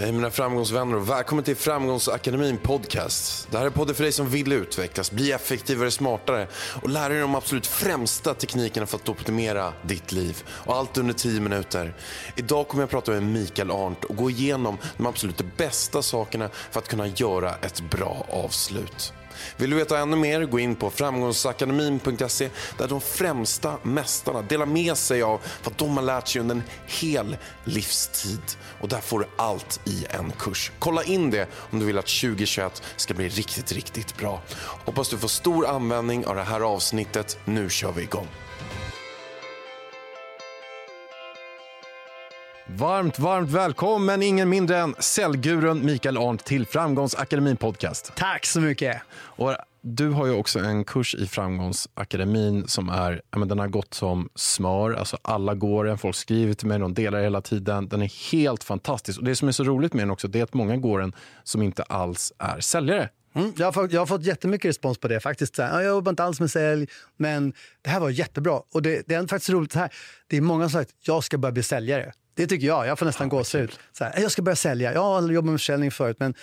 Hej mina framgångsvänner och välkommen till Framgångsakademin podcast. Det här är podden för dig som vill utvecklas, bli effektivare, smartare och lära dig de absolut främsta teknikerna för att optimera ditt liv. Och allt under 10 minuter. Idag kommer jag prata med Mikael Arndt och gå igenom de absolut bästa sakerna för att kunna göra ett bra avslut. Vill du veta ännu mer, gå in på framgångsakademin.se där de främsta mästarna delar med sig av vad de har lärt sig under en hel livstid. Och där får du allt i en kurs. Kolla in det om du vill att 2021 ska bli riktigt, riktigt bra. Hoppas du får stor användning av det här avsnittet. Nu kör vi igång. Varmt, varmt välkommen ingen mindre än säljgurun Mikael Arndt till Framgångsakademin podcast. Tack så mycket. Och du har ju också en kurs i Framgångsakademin som är, men den har gått som smör. Alltså alla går den, folk skriver till mig, de delar hela tiden. Den är helt fantastisk. Och det som är så roligt med den också, det är att många går den som inte alls är säljare. Mm, jag, har fått, jag har fått jättemycket respons på det. faktiskt. Jag jobbar inte alls med sälj, men det här var jättebra. Och det, det är faktiskt roligt här. Det är många som har sagt jag ska börja bli säljare. Det tycker jag. Jag får nästan ja, gåshud. Jag ska börja sälja. Jag har jobbat med försäljning förut, men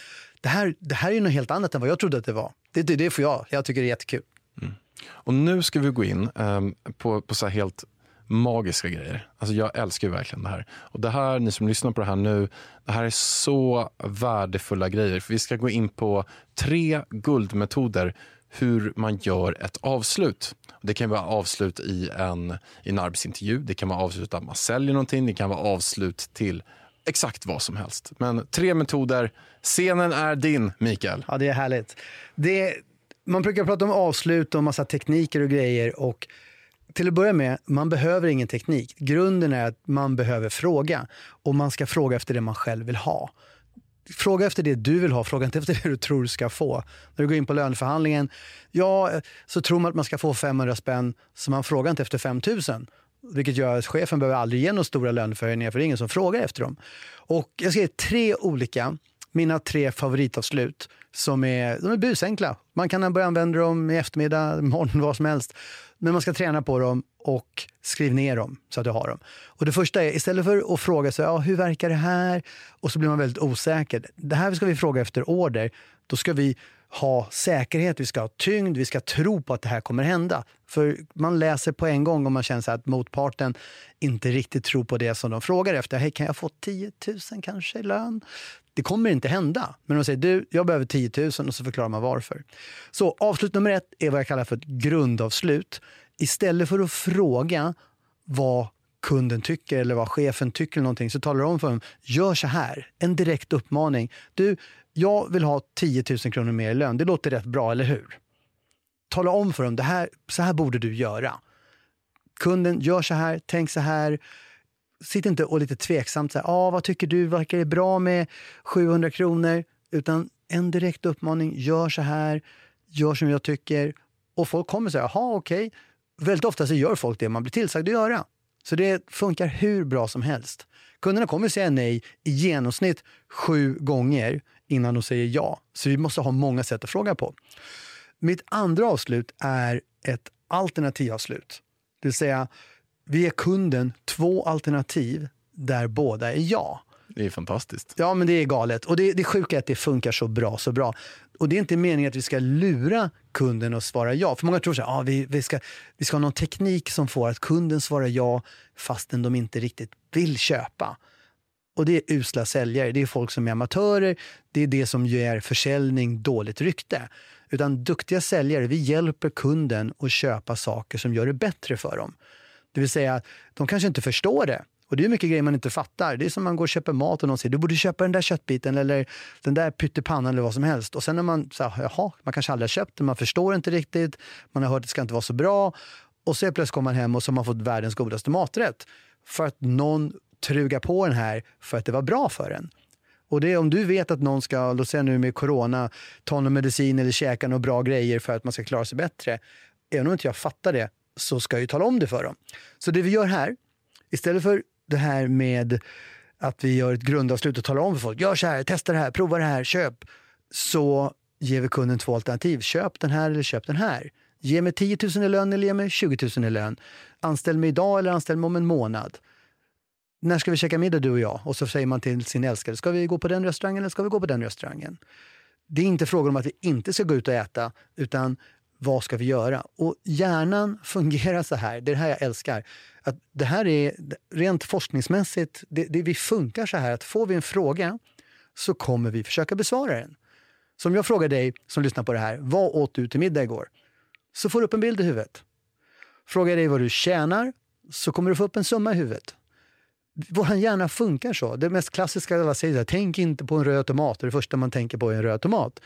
det här, det här är något helt annat än vad jag trodde att det var. Det, det, det får jag. Jag tycker det är jättekul. Mm. Och nu ska vi gå in um, på, på så helt magiska grejer. Alltså jag älskar verkligen det här. Och det här, ni som lyssnar på det här nu, det här är så värdefulla grejer. För vi ska gå in på tre guldmetoder hur man gör ett avslut. Det kan vara avslut i en, i en arbetsintervju, det kan vara avslut att man säljer någonting, det kan vara avslut till exakt vad som helst. Men tre metoder. Scenen är din, Mikael. Ja, det är härligt. Det, man brukar prata om avslut och massa tekniker och grejer. Och till att börja med, man behöver ingen teknik. Grunden är att man behöver fråga. Och man ska fråga efter det man själv vill ha fråga efter det du vill ha, fråga inte efter det du tror du ska få. När du går in på löneförhandlingen, ja, så tror man att man ska få 500 spänn, så man frågar inte efter 5000. Vilket gör att chefen behöver aldrig ge några stora löneförhöjningar, för det är ingen som frågar efter dem. Och jag ska ge tre olika, mina tre favoritavslut, som är, de är busenkla. Man kan börja använda dem i eftermiddag, morgon, vad som helst. Men man ska träna på dem och skriv ner dem så att du har dem. Och det första är, istället för att fråga så, ja, hur verkar det här? Och så blir man väldigt osäker. Det här ska vi fråga efter order. Då ska vi ha säkerhet, vi ska ha tyngd, vi ska tro på att det här kommer hända. För man läser på en gång om man känner att motparten inte riktigt tror på det som de frågar efter. Hej, kan jag få 10 000 kanske i lön? Det kommer inte hända. Men de säger du, jag behöver 10 000 och så förklarar man varför. Så avslut nummer ett är vad jag kallar för ett grundavslut. Istället för att fråga vad kunden tycker eller vad chefen tycker eller någonting så talar du om för dem, gör så här. En direkt uppmaning. Du, jag vill ha 10 000 kronor mer i lön. Det låter rätt bra, eller hur? Tala om för dem, det här, så här borde du göra. Kunden, gör så här, tänk så här. Sitt inte och lite tveksamt, så här, ah, vad tycker du, verkar det bra med 700 kronor? Utan en direkt uppmaning, gör så här, gör som jag tycker. Och folk kommer säga, jaha okej. Okay. Väldigt ofta så gör folk det man blir tillsagd att göra. Så det funkar hur bra som helst. Kunderna kommer säga nej i genomsnitt sju gånger innan de säger ja. Så vi måste ha många sätt att fråga på. Mitt andra avslut är ett alternativavslut. Det vill säga, vi ger kunden två alternativ där båda är ja. Det är fantastiskt. Ja, men det är galet. Och det, det sjuka är att det funkar så bra, så bra. Och det är inte meningen att vi ska lura kunden att svara ja. För många tror att ah, vi, vi, ska, vi ska ha någon teknik som får att kunden svarar ja fastän de inte riktigt vill köpa. Och det är usla säljare, det är folk som är amatörer, det är det som ger försäljning dåligt rykte. Utan duktiga säljare, vi hjälper kunden att köpa saker som gör det bättre för dem. Det vill säga, de kanske inte förstår det, och det är mycket grejer man inte fattar. Det är som man går och köper mat och någon säger du borde köpa den där köttbiten eller den där pyttipannan eller vad som helst. Och sen när man säger jaha, man kanske aldrig har köpt den, man förstår inte riktigt, man har hört att det ska inte vara så bra. Och så plötsligt kommer man hem och så har man fått världens godaste maträtt. För att någon trugar på den här för att det var bra för en. Och det är om du vet att någon ska, låt säga nu med corona, ta någon medicin eller käka några bra grejer för att man ska klara sig bättre. Även om inte jag fattar det så ska jag ju tala om det för dem. Så det vi gör här, istället för det här med att vi gör ett grundavslut och talar om för folk, gör så här, testa det här, prova det här, köp. Så ger vi kunden två alternativ, köp den här eller köp den här. Ge mig 10 000 i lön eller ge mig 20 000 i lön. Anställ mig idag eller anställ mig om en månad. När ska vi käka middag du och jag? Och så säger man till sin älskade. ska vi gå på den restaurangen eller ska vi gå på den restaurangen? Det är inte frågan om att vi inte ska gå ut och äta, utan vad ska vi göra? Och hjärnan fungerar så här, det är det här jag älskar. Att det här är rent forskningsmässigt, det, det, vi funkar så här att får vi en fråga så kommer vi försöka besvara den. Så om jag frågar dig som lyssnar på det här, vad åt du till middag igår? Så får du upp en bild i huvudet. Frågar jag dig vad du tjänar så kommer du få upp en summa i huvudet. Vår hjärna funkar så. Det mest klassiska alla säger tänk inte på en röd tomat. Det första man tänker på är en röd tomat.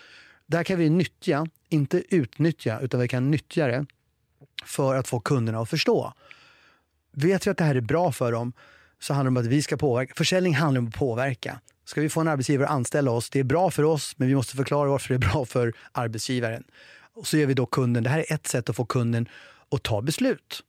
Där kan vi nyttja, inte utnyttja, utan vi kan nyttja det för att få kunderna att förstå. Vet vi att det här är bra för dem så handlar det om att vi ska påverka. Försäljning handlar om att påverka. Ska vi få en arbetsgivare att anställa oss, det är bra för oss, men vi måste förklara varför det är bra för arbetsgivaren. Och så ger vi då kunden, det här är ett sätt att få kunden att ta beslut.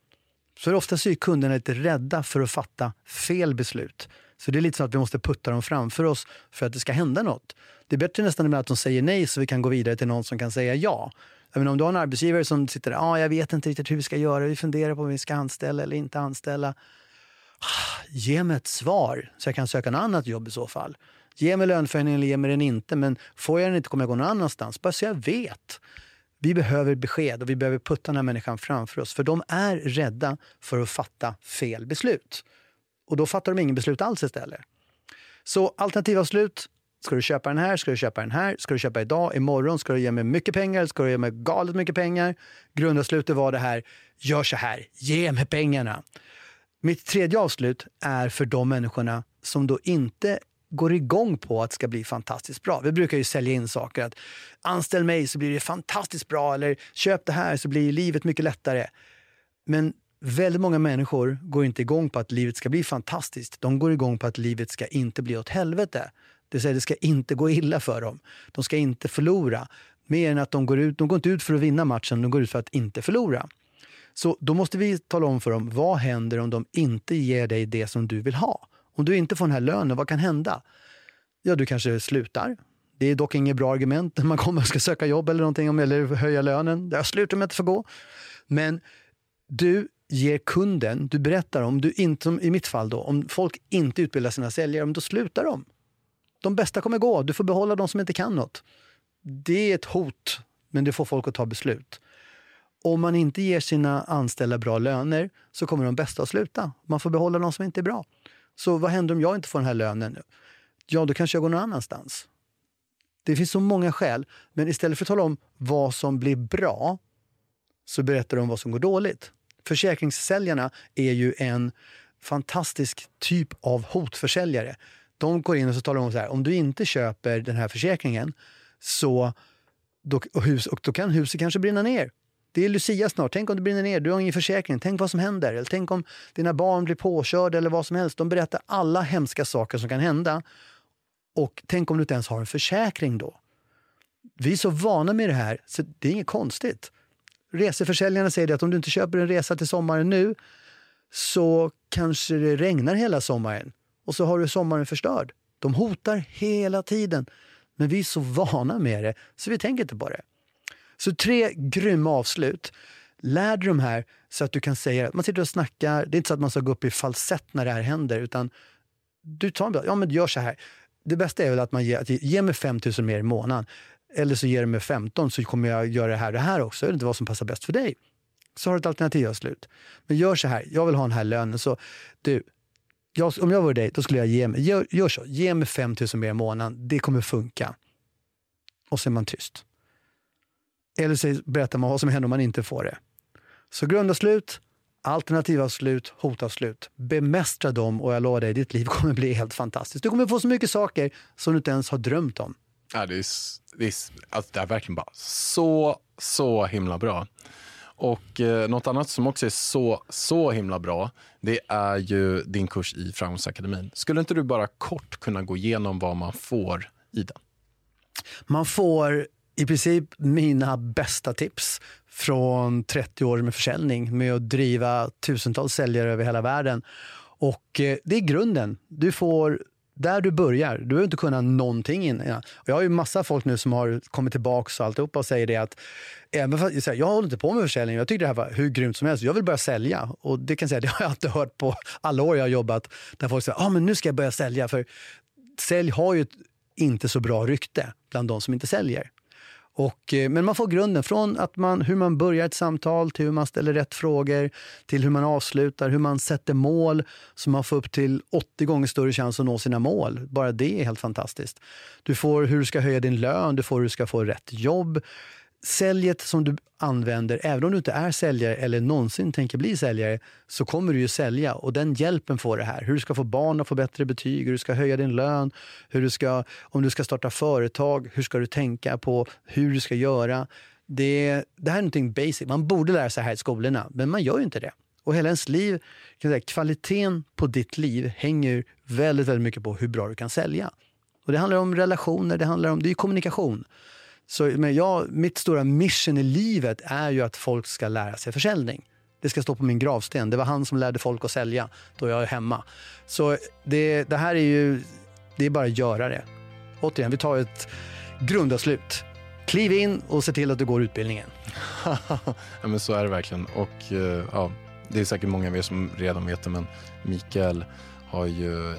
Så oftast är kunderna lite rädda för att fatta fel beslut. Så det är lite så att vi måste putta dem framför oss för att det ska hända något. Det är bättre nästan att de säger nej så vi kan gå vidare till någon som kan säga ja. Även om du har en arbetsgivare som sitter där, ah, jag vet inte riktigt hur vi ska göra, vi funderar på om vi ska anställa eller inte anställa. Ah, ge mig ett svar så jag kan söka något annat jobb i så fall. Ge mig löneförhöjning eller ge mig den inte, men får jag den inte kommer jag gå någon annanstans. Bara så jag vet. Vi behöver besked och vi behöver putta den här människan framför oss. För de är rädda för att fatta fel beslut. Och då fattar de ingen beslut alls istället. Så alternativavslut. Ska du köpa den här? Ska du köpa den här? Ska du köpa idag? Imorgon? Ska du ge mig mycket pengar? Ska du ge mig galet mycket pengar? Grundavslutet var det här. Gör så här. Ge mig pengarna. Mitt tredje avslut är för de människorna som då inte går igång på att det ska bli fantastiskt bra. Vi brukar ju sälja in saker. att Anställ mig så blir det fantastiskt bra eller köp det här så blir livet mycket lättare. Men väldigt många människor går inte igång på att livet ska bli fantastiskt. De går igång på att livet ska inte bli åt helvete. Det vill säga, det ska inte gå illa för dem. De ska inte förlora. Mer än att de går ut, de går inte ut för att vinna matchen, de går ut för att inte förlora. Så då måste vi tala om för dem, vad händer om de inte ger dig det som du vill ha? Om du inte får den här lönen, vad kan hända? Ja, du kanske slutar. Det är dock inget bra argument när man kommer och ska söka jobb eller någonting, eller höja lönen. Jag slutar med att få gå. Men du ger kunden, du berättar om, du inte, som i mitt fall då, om folk inte utbildar sina säljare, då slutar de. De bästa kommer gå, du får behålla de som inte kan något. Det är ett hot, men det får folk att ta beslut. Om man inte ger sina anställda bra löner så kommer de bästa att sluta. Man får behålla de som inte är bra. Så vad händer om jag inte får den här lönen? Ja, då kanske jag går någon annanstans. Det finns så många skäl, men istället för att tala om vad som blir bra så berättar de vad som går dåligt. Försäkringssäljarna är ju en fantastisk typ av hotförsäljare. De går in och så talar om så här, om du inte köper den här försäkringen så då, och hus, och då kan huset kanske brinna ner. Det är Lucia snart. Tänk om det brinner ner, du har ingen försäkring. Tänk vad som händer. Eller tänk om dina barn blir påkörda eller vad som helst. De berättar alla hemska saker som kan hända. Och tänk om du inte ens har en försäkring då. Vi är så vana med det här, så det är inget konstigt. Reseförsäljarna säger att om du inte köper en resa till sommaren nu så kanske det regnar hela sommaren och så har du sommaren förstörd. De hotar hela tiden. Men vi är så vana med det så vi tänker inte på det. Så tre grymma avslut. Lär dig de här så att du kan säga, man sitter och snackar, det är inte så att man ska gå upp i falsett när det här händer utan du tar en ja men gör så här. Det bästa är väl att man ger, att ge mig 5 000 mer i månaden. Eller så ger du mig 15 så kommer jag göra det här och det här också. Jag vet inte vad som passar bäst för dig. Så har du ett alternativavslut. Men gör så här, jag vill ha den här lönen. Så du, jag, om jag vore dig, då skulle jag ge mig, gör, gör så, ge mig 5 000 mer i månaden. Det kommer funka. Och så är man tyst. Eller så berättar man vad som händer om man inte får det. Så grundavslut, alternativavslut, hotavslut. Bemästra dem och jag lovar dig, ditt liv kommer bli helt fantastiskt. Du kommer få så mycket saker som du inte ens har drömt om. Ja, det, är, det, är, alltså det är verkligen bara så, så himla bra. Och eh, något annat som också är så, så himla bra, det är ju din kurs i Framgångsakademin. Skulle inte du bara kort kunna gå igenom vad man får i den? Man får i princip mina bästa tips från 30 år med försäljning med att driva tusentals säljare över hela världen. Och eh, det är grunden. Du får där du börjar. Du behöver inte kunna någonting innan. jag har ju massa folk nu som har kommit tillbaka och alltihopa och säger det att även fast, jag håller inte på med försäljning, jag tycker det här var hur grymt som helst. Jag vill börja sälja. Och det kan jag säga, det har jag inte hört på alla år jag har jobbat. Där folk säger, ah, men nu ska jag börja sälja. För sälj har ju ett inte så bra rykte bland de som inte säljer. Och, eh, men man får grunden från att man, hur man börjar ett samtal till hur man ställer rätt frågor, till hur man avslutar, hur man sätter mål så man får upp till 80 gånger större chans att nå sina mål. Bara det är helt fantastiskt. Du får hur du ska höja din lön, du får hur du ska få rätt jobb säljet som du använder, även om du inte är säljare eller någonsin tänker bli säljare, så kommer du ju sälja och den hjälpen får det här. Hur du ska få barn att få bättre betyg, hur du ska höja din lön, hur du ska, om du ska starta företag, hur ska du tänka på hur du ska göra. Det, det här är någonting basic. Man borde lära sig här i skolorna, men man gör ju inte det. Och hela ens liv, kan säga, kvaliteten på ditt liv hänger väldigt, väldigt mycket på hur bra du kan sälja. Och det handlar om relationer, det handlar om det är kommunikation. Så, men jag, mitt stora mission i livet är ju att folk ska lära sig försäljning. Det ska stå på min gravsten. Det var han som lärde folk att sälja då jag är hemma. Så det, det här är ju, det är bara att göra det. Återigen, vi tar ett grundavslut. Kliv in och se till att du går utbildningen. ja, men så är det verkligen. Och eh, ja, det är säkert många av er som redan vet det, men Mikael har ju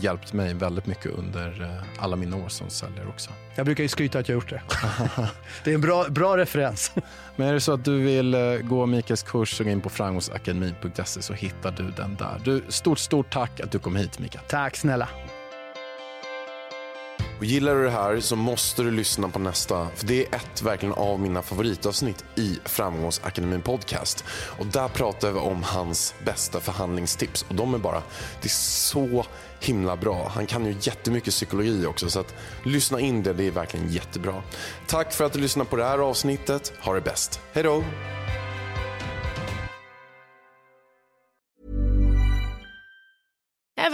hjälpt mig väldigt mycket under eh, alla mina år som säljare också. Jag brukar ju skryta att jag gjort det. det är en bra, bra referens. Men är det så att du vill eh, gå Mikaels kurs så gå in på framgångsakademi.se så hittar du den där. Du, stort, stort tack att du kom hit Mikael. Tack snälla. Och gillar du det här så måste du lyssna på nästa. För Det är ett verkligen av mina favoritavsnitt i Framgångsakademin podcast. Och Där pratar vi om hans bästa förhandlingstips. Och de är bara, det är så himla bra. Han kan ju jättemycket psykologi också. Så att lyssna in det, det är verkligen jättebra. Tack för att du lyssnade på det här avsnittet. Ha det bäst. Hej då!